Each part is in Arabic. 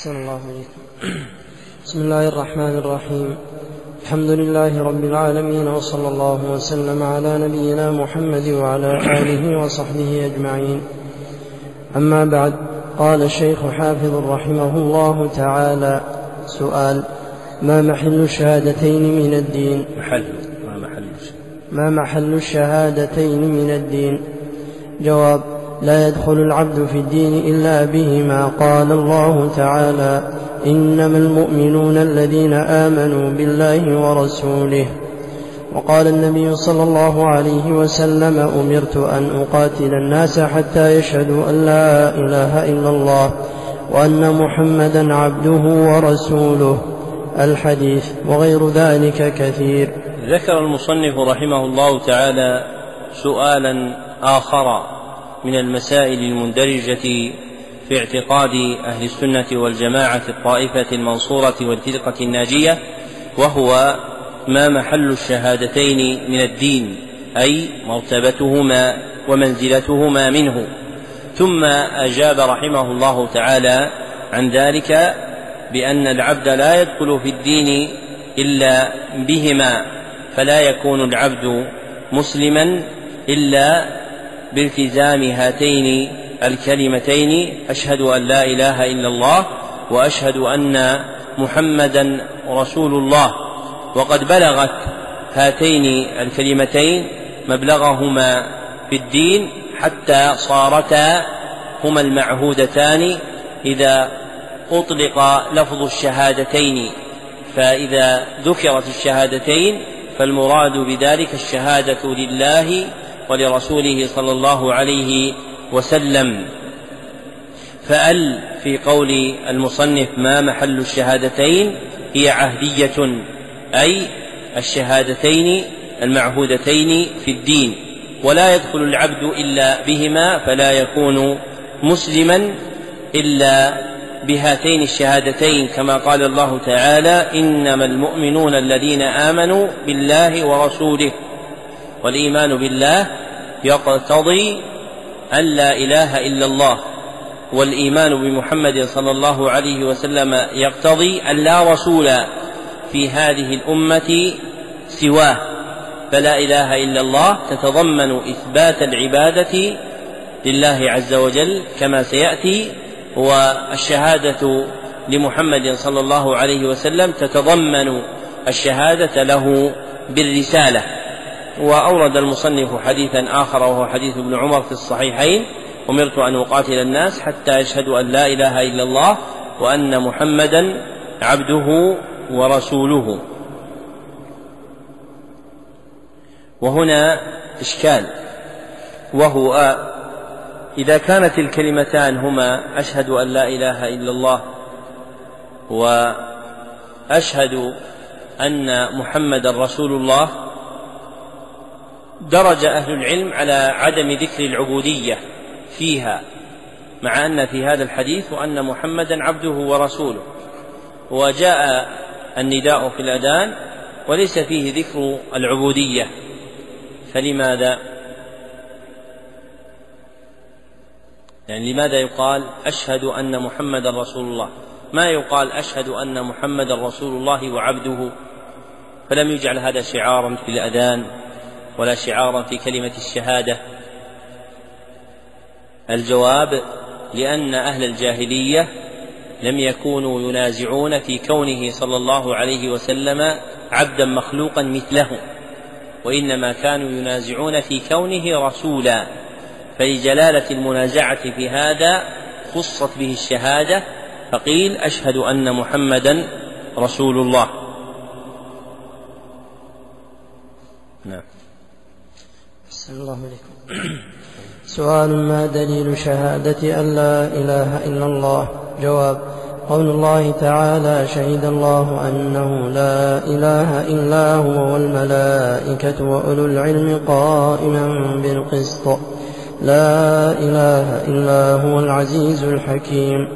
أحسن الله إليكم. بسم الله الرحمن الرحيم. الحمد لله رب العالمين وصلى الله وسلم على نبينا محمد وعلى آله وصحبه أجمعين. أما بعد قال الشيخ حافظ رحمه الله تعالى سؤال ما محل الشهادتين من الدين؟ محل ما محل ما محل الشهادتين من الدين؟ جواب لا يدخل العبد في الدين إلا بهما قال الله تعالى إنما المؤمنون الذين آمنوا بالله ورسوله. وقال النبي صلى الله عليه وسلم أمرت أن أقاتل الناس حتى يشهدوا أن لا إله إلا الله وأن محمدا عبده ورسوله. الحديث وغير ذلك كثير. ذكر المصنف رحمه الله تعالى سؤالا آخر من المسائل المندرجة في اعتقاد أهل السنة والجماعة الطائفة المنصورة والفرقة الناجية وهو ما محل الشهادتين من الدين أي مرتبتهما ومنزلتهما منه. ثم أجاب رحمه الله تعالى عن ذلك بأن العبد لا يدخل في الدين إلا بهما فلا يكون العبد مسلما إلا بالتزام هاتين الكلمتين أشهد أن لا إله إلا الله وأشهد أن محمدا رسول الله. وقد بلغت هاتين الكلمتين مبلغهما في الدين حتى صارتا هما المعهودتان. إذا أطلق لفظ الشهادتين فإذا ذكرت الشهادتين فالمراد بذلك الشهادة لله ولرسوله صلى الله عليه وسلم. فأل في قول المصنف ما محل الشهادتين؟ هي عهدية أي الشهادتين المعهودتين في الدين. ولا يدخل العبد إلا بهما فلا يكون مسلما إلا بهاتين الشهادتين. كما قال الله تعالى إنما المؤمنون الذين آمنوا بالله ورسوله. والإيمان بالله يقتضي أن لا إله إلا الله والإيمان بمحمد صلى الله عليه وسلم يقتضي أن لا رسول في هذه الأمة سواه. فلا إله إلا الله تتضمن إثبات العبادة لله عز وجل كما سيأتي والشهادة لمحمد صلى الله عليه وسلم تتضمن الشهادة له بالرسالة. وأورد المصنف حديثا آخر وهو حديث ابن عمر في الصحيحين. أمرت أن أقاتل الناس حتى يشهدوا أن لا إله إلا الله وأن محمدا عبده ورسوله. وهنا إشكال. وهو إذا كانت الكلمتان هما أشهد أن لا إله إلا الله وأشهد أن محمدا رسول الله درج أهل العلم على عدم ذكر العبودية فيها مع أن في هذا الحديث وأن محمدا عبده ورسوله. وجاء النداء في الأذان وليس فيه ذكر العبودية. فلماذا؟ يعني لماذا يقال أشهد أن محمدا رسول الله؟ ما يقال أشهد أن محمدا رسول الله وعبده؟ فلم يجعل هذا شعارا في الأذان. ولا شعارا في كلمة الشهادة. الجواب لأن أهل الجاهلية لم يكونوا ينازعون في كونه صلى الله عليه وسلم عبدا مخلوقا مثلهم وإنما كانوا ينازعون في كونه رسولا. فلجلالة المنازعة في هذا خصت به الشهادة فقيل أشهد أن محمدا رسول الله نعم الله عليكم. سؤال ما دليل شهادة أن لا إله إلا الله؟ جواب قول الله تعالى شهد الله أنه لا إله إلا هو والملائكة وأولو العلم قائما بالقسط. لا إله إلا هو العزيز الحكيم.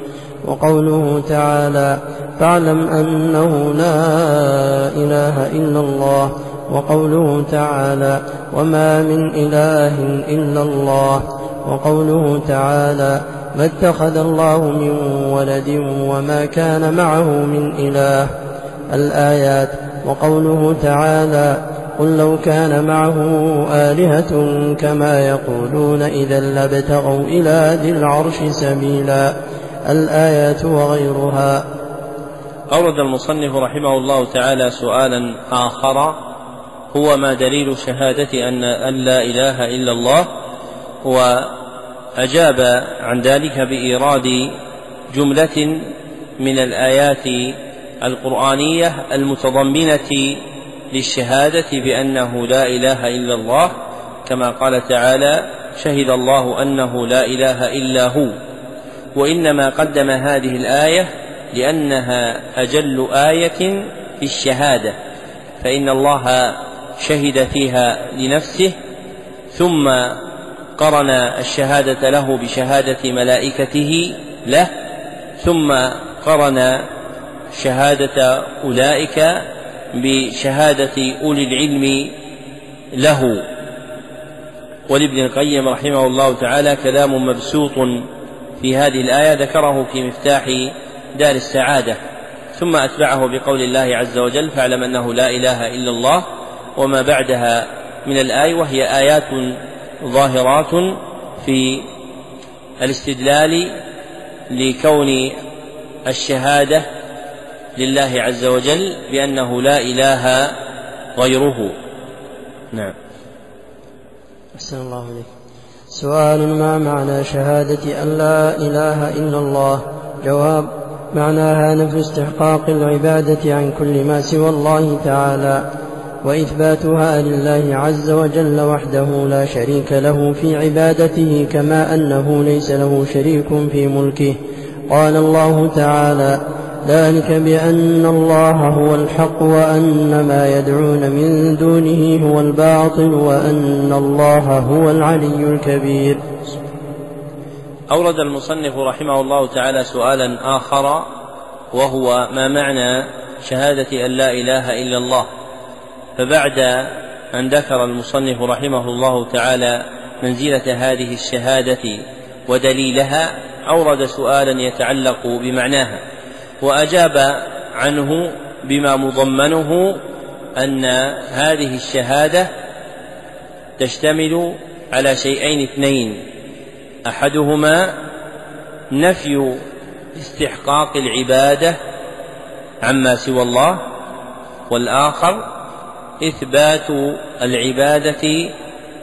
وقوله تعالى فاعلم أنه لا إله إلا الله. وقوله تعالى وما من إله إلا الله وقوله تعالى ما اتخذ الله من ولد وما كان معه من إله الآيات وقوله تعالى قل لو كان معه آلهة كما يقولون إذا لابتغوا إلى ذي العرش سبيلا الآيات وغيرها أورد المصنف رحمه الله تعالى سؤالا آخر هو ما دليل شهادة أن أن لا إله إلا الله. وأجاب عن ذلك بإيراد جملة من الآيات القرآنية المتضمنة للشهادة بأنه لا إله إلا الله. كما قال تعالى شهد الله أنه لا إله إلا هو وإنما قدم هذه الآية لأنها أجل آية في الشهادة. فإن الله شهد فيها لنفسه ثم قرن الشهادة له بشهادة ملائكته له ثم قرن شهادة أولئك بشهادة أولي العلم له. ولابن القيم رحمه الله تعالى كلام مبسوط في هذه الآية ذكره في مفتاح دار السعادة ثم أتبعه بقول الله عز وجل فاعلم أنه لا إله إلا الله وما بعدها من الآية وهي آيات ظاهرات في الاستدلال لكون الشهادة لله عز وجل بأنه لا إله غيره. نعم. أحسن الله عليك سؤال ما معنى شهادة أن لا إله إلا الله؟ جواب معناها نفي استحقاق العبادة عن كل ما سوى الله تعالى. وإثباتها لله عز وجل وحده لا شريك له في عبادته كما أنه ليس له شريك في ملكه. قال الله تعالى ذلك بأن الله هو الحق وأن ما يدعون من دونه هو الباطل وأن الله هو العلي الكبير. أورد المصنف رحمه الله تعالى سؤالا آخر وهو ما معنى شهادة أن لا إله إلا الله؟ فبعد أن ذكر المصنف رحمه الله تعالى منزلة هذه الشهادة ودليلها أورد سؤالا يتعلق بمعناها وأجاب عنه بما مضمنه أن هذه الشهادة تشتمل على شيئين اثنين أحدهما نفي استحقاق العبادة عما سوى الله والآخر إثبات العبادة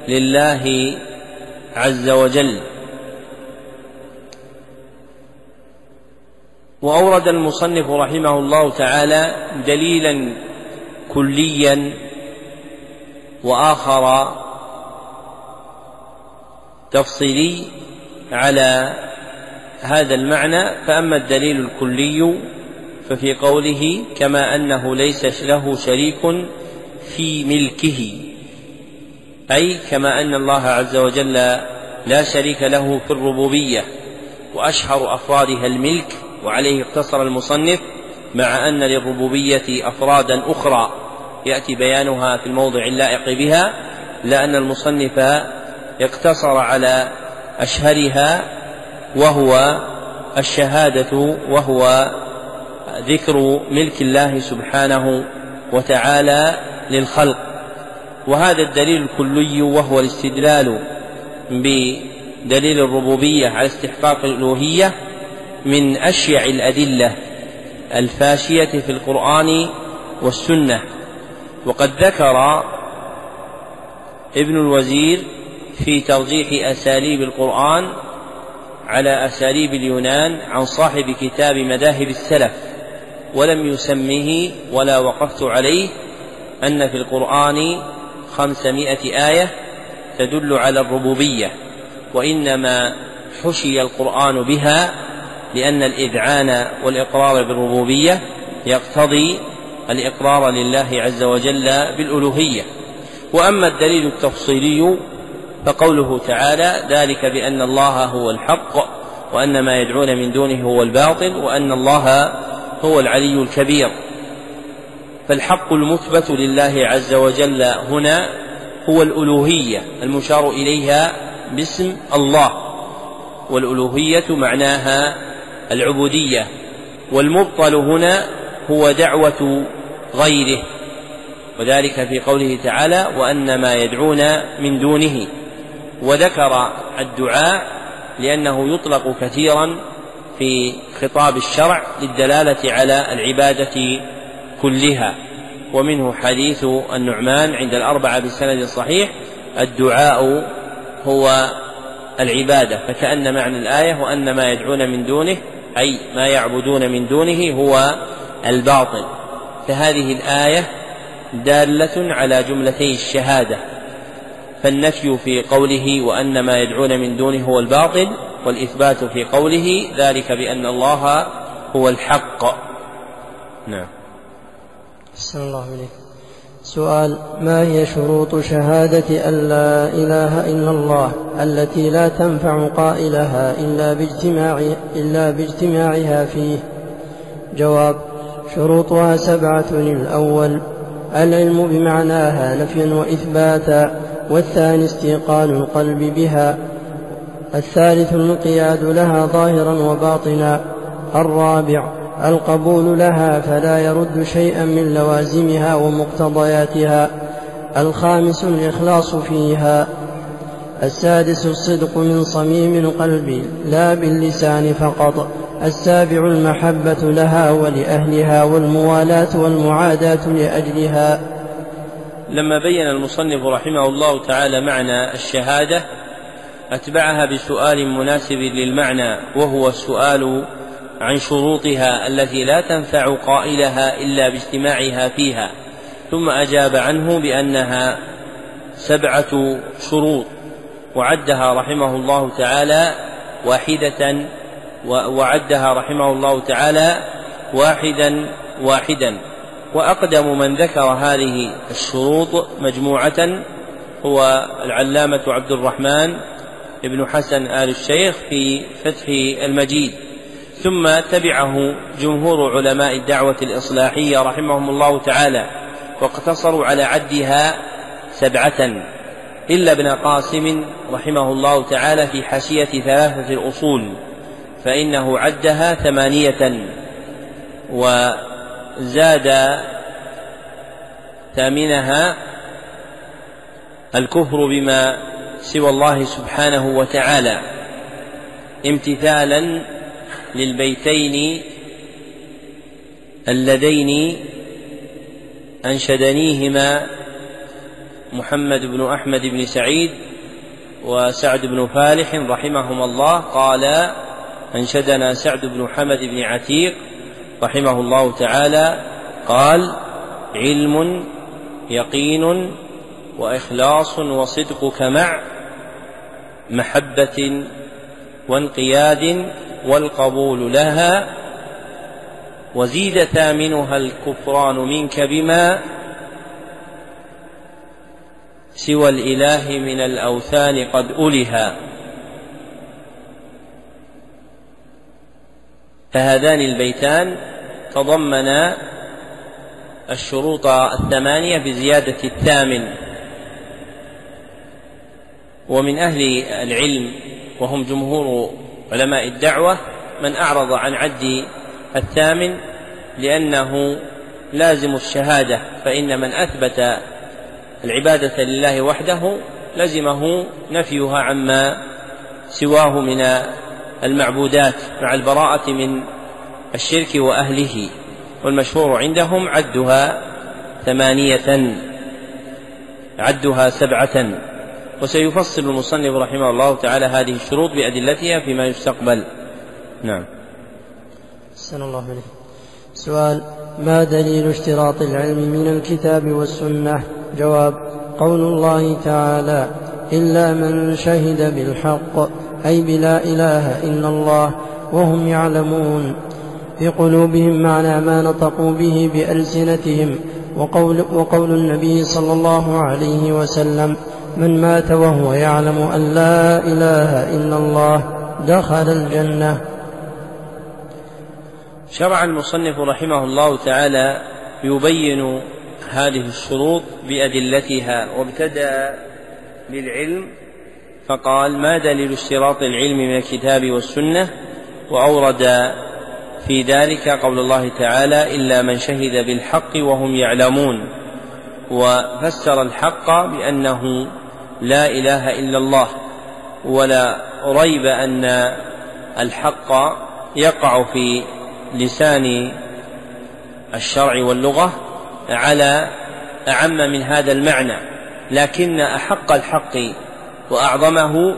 لله عز وجل. وأورد المصنف رحمه الله تعالى دليلا كليا وآخر تفصيلي على هذا المعنى. فأما الدليل الكلي ففي قوله كما أنه ليس له شريك في ملكه. أي كما أن الله عز وجل لا شريك له في الربوبية وأشهر أفرادها الملك وعليه اقتصر المصنف مع أن للربوبية أفرادا أخرى. يأتي بيانها في الموضع اللائق بها لأن المصنف اقتصر على أشهرها وهو الشهادة وهو ذكر ملك الله سبحانه وتعالى للخلق. وهذا الدليل الكلي وهو الاستدلال بدليل الربوبية على استحقاق الألوهية من أشيع الأدلة الفاشية في القرآن والسنة. وقد ذكر ابن الوزير في ترجيح أساليب القرآن على أساليب اليونان عن صاحب كتاب مذاهب السلف ولم يسمه ولا وقفت عليه أن في القرآن خمسمائة آية تدل على الربوبية وإنما حشي القرآن بها لأن الإذعان والإقرار بالربوبية يقتضي الإقرار لله عز وجل بالألوهية. وأما الدليل التفصيلي فقوله تعالى ذلك بأن الله هو الحق وأن ما يدعون من دونه هو الباطل وأن الله هو العلي الكبير فالحق المثبت لله عز وجل هنا هو الألوهية المشار إليها باسم الله والألوهية معناها العبودية والمبطل هنا هو دعوة غيره وذلك في قوله تعالى وأن ما يدعون من دونه وذكر الدعاء لأنه يطلق كثيرا في خطاب الشرع للدلالة على العبادة كلها. ومنه حديث النعمان عند الأربعة بالسند الصحيح الدعاء هو العبادة. فكأن معنى الآية وأن ما يدعون من دونه أي ما يعبدون من دونه هو الباطل. فهذه الآية دالة على جملتي الشهادة. فالنفي في قوله وأن ما يدعون من دونه هو الباطل والإثبات في قوله ذلك بأن الله هو الحق. نعم. أحسن الله إليك سؤال ما هي شروط شهادة أن لا إله إلا الله التي لا تنفع قائلها إلا باجتماع إلا باجتماعها فيه؟ جواب شروطها سبعة الأول العلم بمعناها نفيا وإثباتا والثاني استيقان القلب بها الثالث الانقياد لها ظاهرا وباطنا الرابع القبول لها فلا يرد شيئا من لوازمها ومقتضياتها. الخامس الإخلاص فيها. السادس الصدق من صميم القلب لا باللسان فقط. السابع المحبة لها ولأهلها والموالاة والمعاداة لأجلها. لما بين المصنف رحمه الله تعالى معنى الشهادة أتبعها بسؤال مناسب للمعنى وهو السؤال عن شروطها التي لا تنفع قائلها إلا باجتماعها فيها ثم أجاب عنه بأنها سبعة شروط وعدها رحمه الله تعالى واحدة وعدها رحمه الله تعالى واحدا واحدا. وأقدم من ذكر هذه الشروط مجموعة هو العلامة عبد الرحمن ابن حسن آل الشيخ في فتح المجيد. ثم تبعه جمهور علماء الدعوة الإصلاحية رحمهم الله تعالى واقتصروا على عدها سبعة إلا ابن قاسم رحمه الله تعالى في حاشية ثلاثة الأصول فإنه عدها ثمانية وزاد ثامنها الكفر بما سوى الله سبحانه وتعالى امتثالا للبيتين اللذين أنشدنيهما محمد بن أحمد بن سعيد وسعد بن فالح رحمهما الله. قال أنشدنا سعد بن حمد بن عتيق رحمه الله تعالى. قال علم يقين وإخلاص وصدقك مع محبة وانقياد والقبول لها وزيد ثامنها الكفران منك بما سوى الإله من الأوثان قد الها فهذان البيتان تضمنا الشروط الثمانية بزيادة الثامن. ومن أهل العلم وهم جمهور علماء الدعوة من أعرض عن عد الثامن لأنه لازم الشهادة فإن من أثبت العبادة لله وحده لزمه نفيها عما سواه من المعبودات مع البراءة من الشرك وأهله والمشهور عندهم عدها ثمانية عدها سبعة. وسيفصل المصنف رحمه الله تعالى هذه الشروط بأدلتها فيما يستقبل. نعم. أحسن الله عليه سؤال ما دليل اشتراط العلم من الكتاب والسنة؟ جواب قول الله تعالى إلا من شهد بالحق أي بلا إله إلا الله وهم يعلمون. في قلوبهم معنى ما نطقوا به بألسنتهم وقول, وقول النبي صلى الله عليه وسلم من مات وهو يعلم أن لا إله إلا الله دخل الجنة. شرع المصنف رحمه الله تعالى يبين هذه الشروط بأدلتها وابتدأ بالعلم فقال ما دليل اشتراط العلم من الكتاب والسنة؟ وأورد في ذلك قول الله تعالى إلا من شهد بالحق وهم يعلمون. وفسر الحق بأنه لا إله إلا الله ولا ريب أن الحق يقع في لسان الشرع واللغة على أعم من هذا المعنى. لكن أحق الحق وأعظمه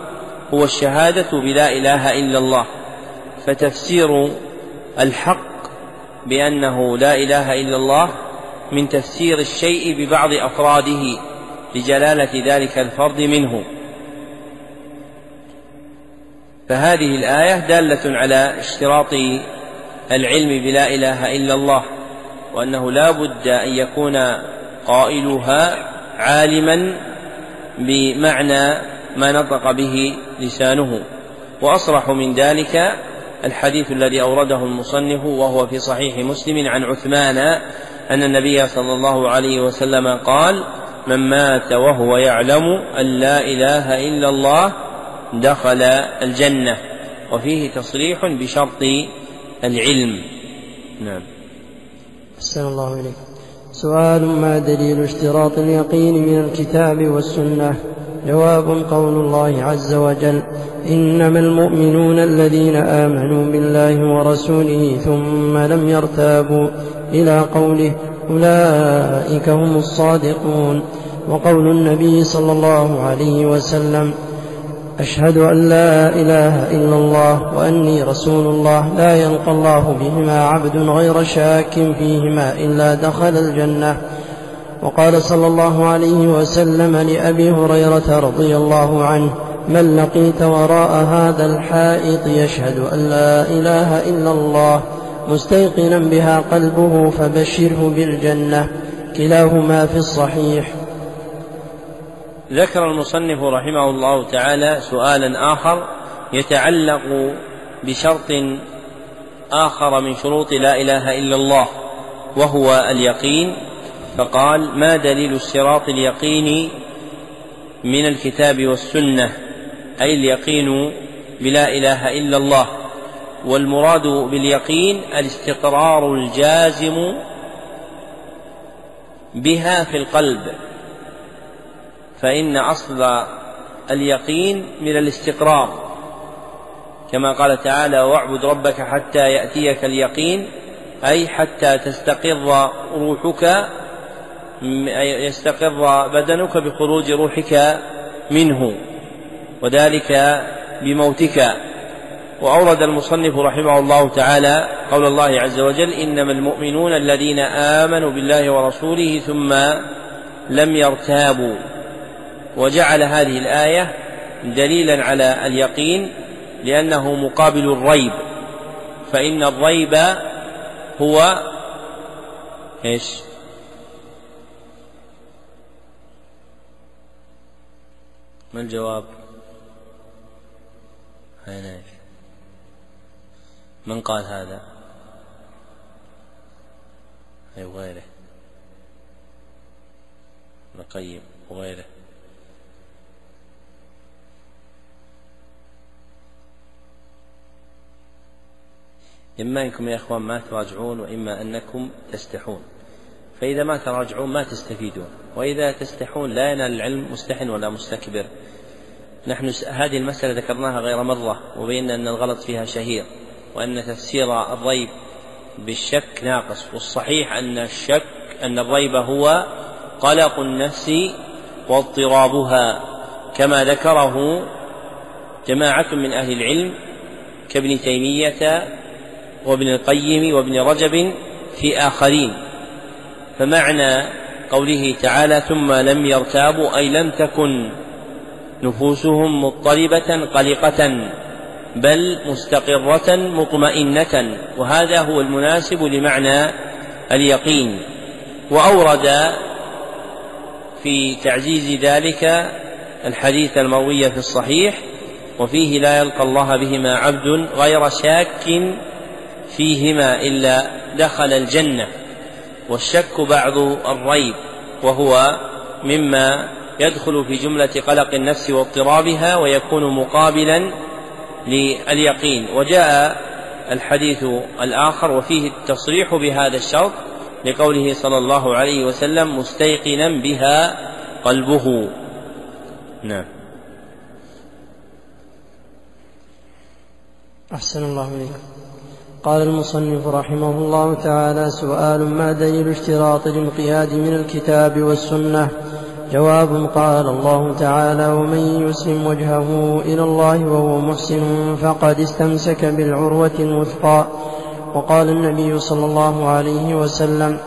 هو الشهادة بلا إله إلا الله. فتفسير الحق بأنه لا إله إلا الله من تفسير الشيء ببعض أفراده. لجلالة ذلك الفرد منه. فهذه الآية دالة على اشتراط العلم بلا إله إلا الله وأنه لا بد أن يكون قائلها عالما بمعنى ما نطق به لسانه. وأصرح من ذلك الحديث الذي أورده المصنف وهو في صحيح مسلم عن عثمان أن النبي صلى الله عليه وسلم قال من مات وهو يعلم أن لا إله إلا الله دخل الجنة. وفيه تصريح بشرط العلم. نعم. أحسن الله إليك. سؤال ما دليل اشتراط اليقين من الكتاب والسنة؟ جواب قول الله عز وجل إنما المؤمنون الذين آمنوا بالله ورسوله ثم لم يرتابوا إلى قوله أولئك هم الصادقون. وقول النبي صلى الله عليه وسلم أشهد أن لا إله إلا الله وأني رسول الله لا يلقى الله بهما عبد غير شاك فيهما إلا دخل الجنة. وقال صلى الله عليه وسلم لأبي هريرة رضي الله عنه من لقيت وراء هذا الحائط يشهد أن لا إله إلا الله مستيقنا بها قلبه فبشره بالجنة. كلاهما في الصحيح. ذكر المصنف رحمه الله تعالى سؤالا آخر يتعلق بشرط آخر من شروط لا إله إلا الله وهو اليقين. فقال ما دليل اشتراط اليقين من الكتاب والسنة؟ أي اليقين بلا إله إلا الله. والمراد باليقين الاستقرار الجازم بها في القلب فإن أصل اليقين من الاستقرار. كما قال تعالى واعبد ربك حتى يأتيك اليقين أي حتى تستقر روحك يستقر بدنك بخروج روحك منه وذلك بموتك. وأورد المصنف رحمه الله تعالى قول الله عز وجل إنما المؤمنون الذين آمنوا بالله ورسوله ثم لم يرتابوا وجعل هذه الآية دليلا على اليقين لأنه مقابل الريب فإن الريب هو إيش؟ ما الجواب؟ هناك من قال هذا؟ أي وغيره. ابن وغيره. إما أنكم يا إخوان ما تراجعون وإما أنكم تستحون. فإذا ما تراجعون ما تستفيدون. وإذا تستحون لا ينال العلم مستحن ولا مستكبر. نحن هذه المسألة ذكرناها غير مرة وبينا أن الغلط فيها شهير. وأن تفسير الريب بالشك ناقص والصحيح أن الشك أن الريب هو قلق النفس واضطرابها كما ذكره جماعة من أهل العلم كابن تيمية وابن القيم وابن رجب في آخرين. فمعنى قوله تعالى ثم لم يرتابوا أي لم تكن نفوسهم مضطربة قلقة بل مستقرة مطمئنة وهذا هو المناسب لمعنى اليقين. وأورد في تعزيز ذلك الحديث المروي في الصحيح وفيه لا يلقى الله بهما عبد غير شاك فيهما إلا دخل الجنة والشك بعض الريب وهو مما يدخل في جملة قلق النفس واضطرابها ويكون مقابلا لليقين. وجاء الحديث الآخر وفيه التصريح بهذا الشرط لقوله صلى الله عليه وسلم مستيقنا بها قلبه. نعم. أحسن الله إليك. قال المصنف رحمه الله تعالى سؤال ما دليل اشتراط الانقياد من الكتاب والسنة؟ جواب قال الله تعالى ومن يسلم وجهه إلى الله وهو محسن فقد استمسك بالعروة الوثقى. وقال النبي صلى الله عليه وسلم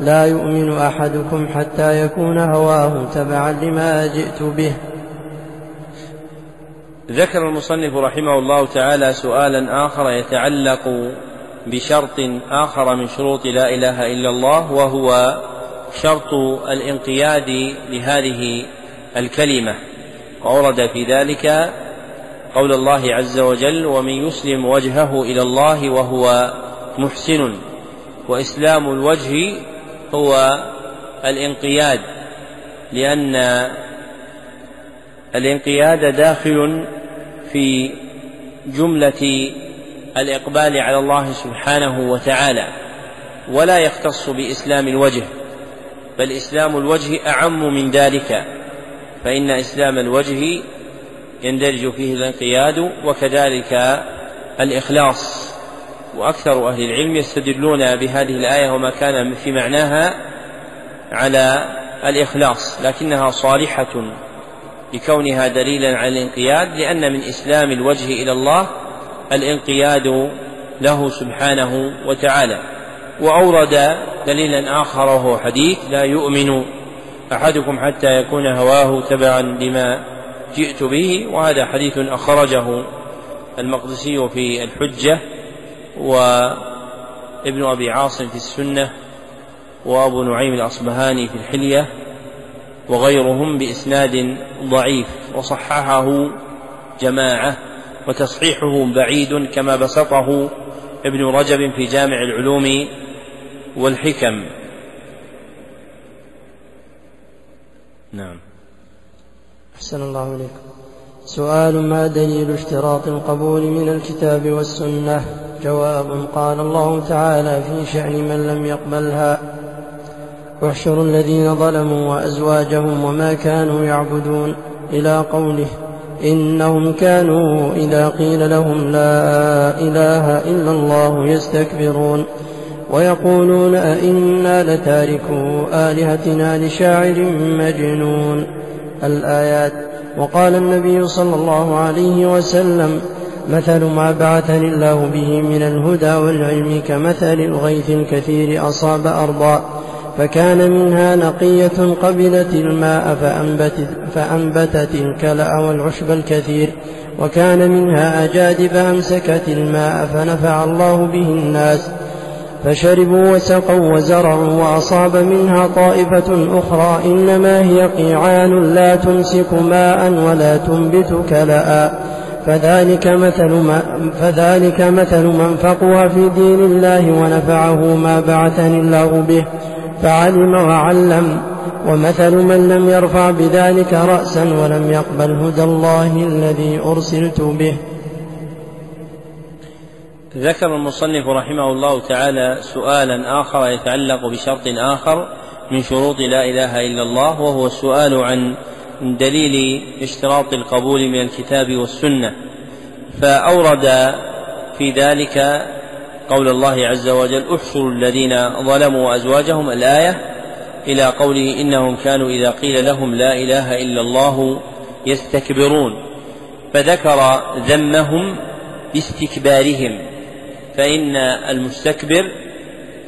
لا يؤمن أحدكم حتى يكون هواه تبعا لما جئت به. ذكر المصنف رحمه الله تعالى سؤالا آخر يتعلق بشرط آخر من شروط لا إله إلا الله وهو شرط الانقياد لهذه الكلمة. وأورد في ذلك قول الله عز وجل ومن يسلم وجهه إلى الله وهو محسن. وإسلام الوجه هو الانقياد لأن الانقياد داخل في جملة الإقبال على الله سبحانه وتعالى ولا يختص بإسلام الوجه. بل إسلام الوجه أعم من ذلك فإن إسلام الوجه يندرج فيه الانقياد وكذلك الإخلاص. وأكثر أهل العلم يستدلون بهذه الآية وما كان في معناها على الإخلاص لكنها صالحة لكونها دليلا على الانقياد لأن من إسلام الوجه إلى الله الانقياد له سبحانه وتعالى. وأورد دليلا آخر وهو حديث لا يؤمن أحدكم حتى يكون هواه تبعا لما جئت به وهذا حديث أخرجه المقدسي في الحجة وابن أبي عاصم في السنة وأبو نعيم الأصبهاني في الحلية وغيرهم بإسناد ضعيف وصححه جماعة وتصحيحه بعيد كما بسطه ابن رجب في جامع العلوم والحكم. نعم. أحسن الله إليكم سؤال ما دليل اشتراط القبول من الكتاب والسنة؟ جواب قال الله تعالى في شأن من لم يقبلها. واحشروا الذين ظلموا وأزواجهم وما كانوا يعبدون. إلى قوله إنهم كانوا إذا قيل لهم لا إله إلا الله يستكبرون. ويقولون أئنا لتاركو آلهتنا لشاعر مجنون. الآيات وقال النبي صلى الله عليه وسلم مثل ما بعثني الله به من الهدى والعلم كمثل الغيث الكثير أصاب أرضا فكان منها نقية قبلت الماء فأنبتت, فأنبتت الكلأ والعشب الكثير وكان منها أجادب أمسكت الماء فنفع الله به الناس. فشربوا وسقوا وزرعوا وأصاب منها طائفة أخرى إنما هي قيعان لا تمسك ماء ولا تنبت كلأ فذلك مثل, ما فذلك مثل من فقه في دين الله ونفعه ما بعثني الله به فعلم وعلم. ومثل من لم يرفع بذلك رأسا ولم يقبل هدى الله الذي أرسلت به. ذكر المصنف رحمه الله تعالى سؤالا آخر يتعلق بشرط آخر من شروط لا إله إلا الله وهو السؤال عن دليل اشتراط القبول من الكتاب والسنة. فأورد في ذلك قول الله عز وجل احشروا الذين ظلموا وأزواجهم الآية إلى قوله إنهم كانوا إذا قيل لهم لا إله إلا الله يستكبرون. فذكر ذمهم باستكبارهم. فإن المستكبر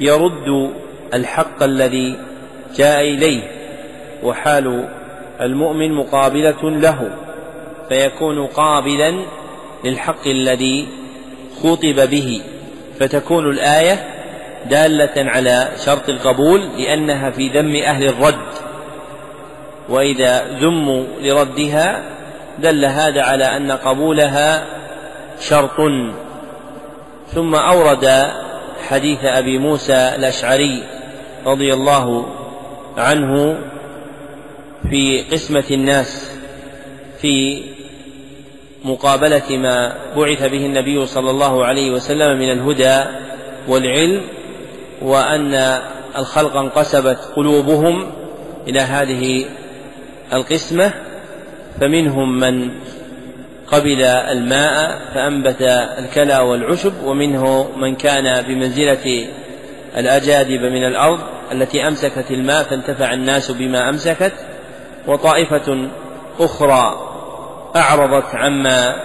يرد الحق الذي جاء إليه وحال المؤمن مقابلة له فيكون قابلا للحق الذي خطب به فتكون الآية دالة على شرط القبول لأنها في ذم أهل الرد. وإذا ذموا لردها دل هذا على أن قبولها شرط. ثم أورد حديث أبي موسى الأشعري رضي الله عنه في قسمة الناس في مقابلة ما بعث به النبي صلى الله عليه وسلم من الهدى والعلم وأن الخلق انقسمت قلوبهم إلى هذه القسمة فمنهم من قبل الماء فأنبت الكلى والعشب ومنه من كان بمنزلة الأجادب من الأرض التي أمسكت الماء فانتفع الناس بما أمسكت. وطائفة أخرى أعرضت عما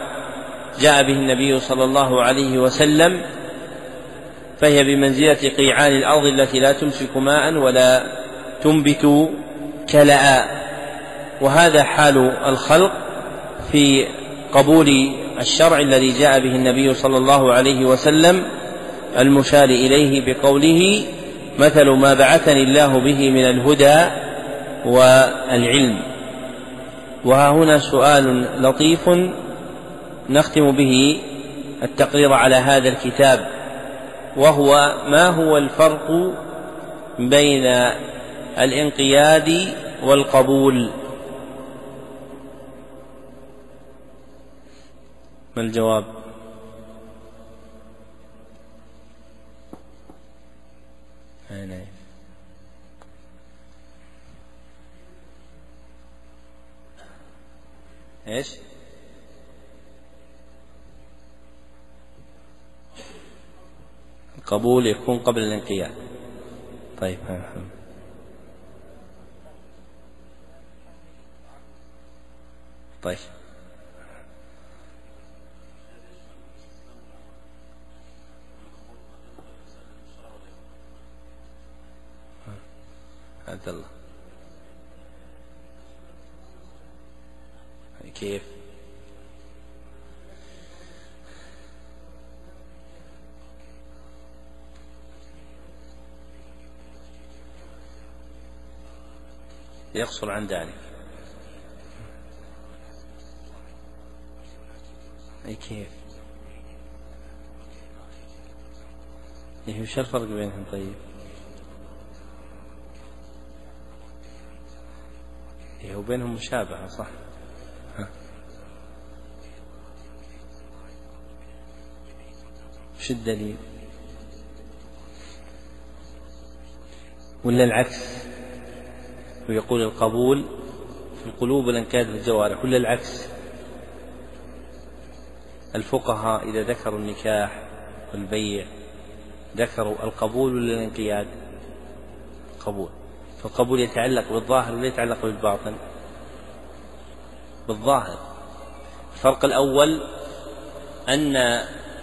جاء به النبي صلى الله عليه وسلم فهي بمنزلة قيعان الأرض التي لا تمسك ماء ولا تنبت كلأ وهذا حال الخلق في قبول الشرع الذي جاء به النبي صلى الله عليه وسلم المشار إليه بقوله مثل ما بعثني الله به من الهدى والعلم. وها هنا سؤال لطيف نختم به التقرير على هذا الكتاب وهو ما هو الفرق بين الانقياد والقبول؟ ما الجواب؟ إيش؟ القبول يكون قبل الانقياد. طيب طيب. عبد الله كيف؟ يقصر عن ذلك. أي كيف؟ إيه وش الفرق بينهم طيب؟ إيه وبينهم مشابهة صح؟ وش الدليل؟ ولا العكس؟ ويقول القبول في القلوب والانكاد في الجوارح ولا العكس؟ الفقهاء إذا ذكروا النكاح والبيع ذكروا القبول ولا الانقياد؟ قبول. فالقبول يتعلق بالظاهر ولا يتعلق بالباطن؟ بالظاهر. الفرق الأول أن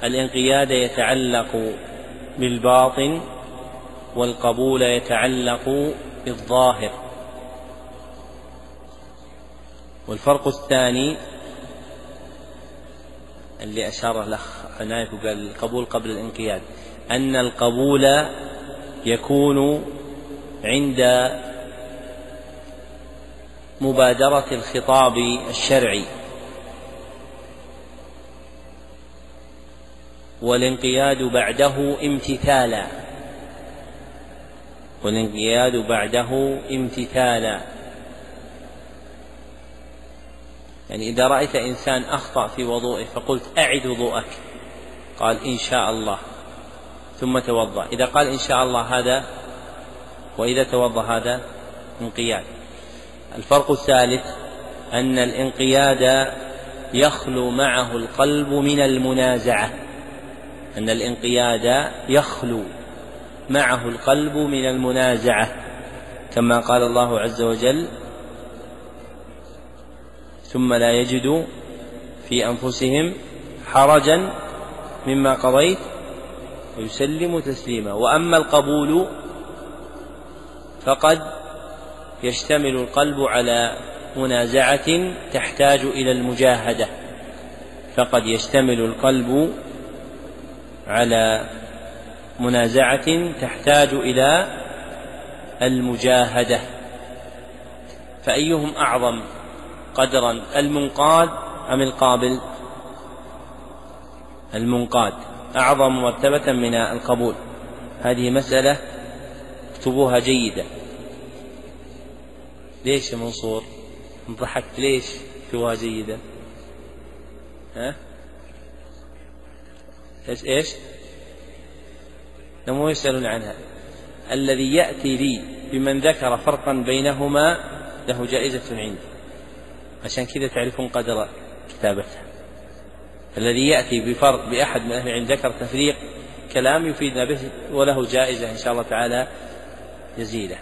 الانقياد يتعلق بالباطن والقبول يتعلق بالظاهر. والفرق الثاني اللي أشار الأخ عنايف وقال القبول قبل الانقياد أن القبول يكون عند مبادرة الخطاب الشرعي والانقياد بعده امتثالا والانقياد بعده امتثالا. يعني إذا رأيت إنسان أخطأ في وضوءه فقلت أعد وضوءك قال إن شاء الله ثم توضأ. إذا قال إن شاء الله هذا وإذا توضأ هذا انقياد. الفرق الثالث أن الانقياد يخلو معه القلب من المنازعة. أن الانقياد يخلو معه القلب من المنازعة. كما قال الله عز وجل ثم لا يجدوا في أنفسهم حرجا مما قضيت ويسلم تسليما. وأما القبول فقد يشتمل القلب على منازعة تحتاج إلى المجاهدة فقد يشتمل القلب على منازعة تحتاج إلى المجاهدة. فأيهم أعظم قدرا المنقاد أم القابل؟ المنقاد أعظم مرتبة من القبول. هذه مسألة اكتبوها جيدا ليش يا منصور؟ ضحكت ليش رواية جيدة؟ ها؟ إيش إيش؟ لم يسألون عنها. الذي يأتي لي بمن ذكر فرقا بينهما له جائزة عندي. عشان كذا تعرفون قدر كتابتها. الذي يأتي بفرق بأحد من أهل العلم ذكر تفريق كلام يفيدنا به وله جائزة إن شاء الله تعالى جزيلة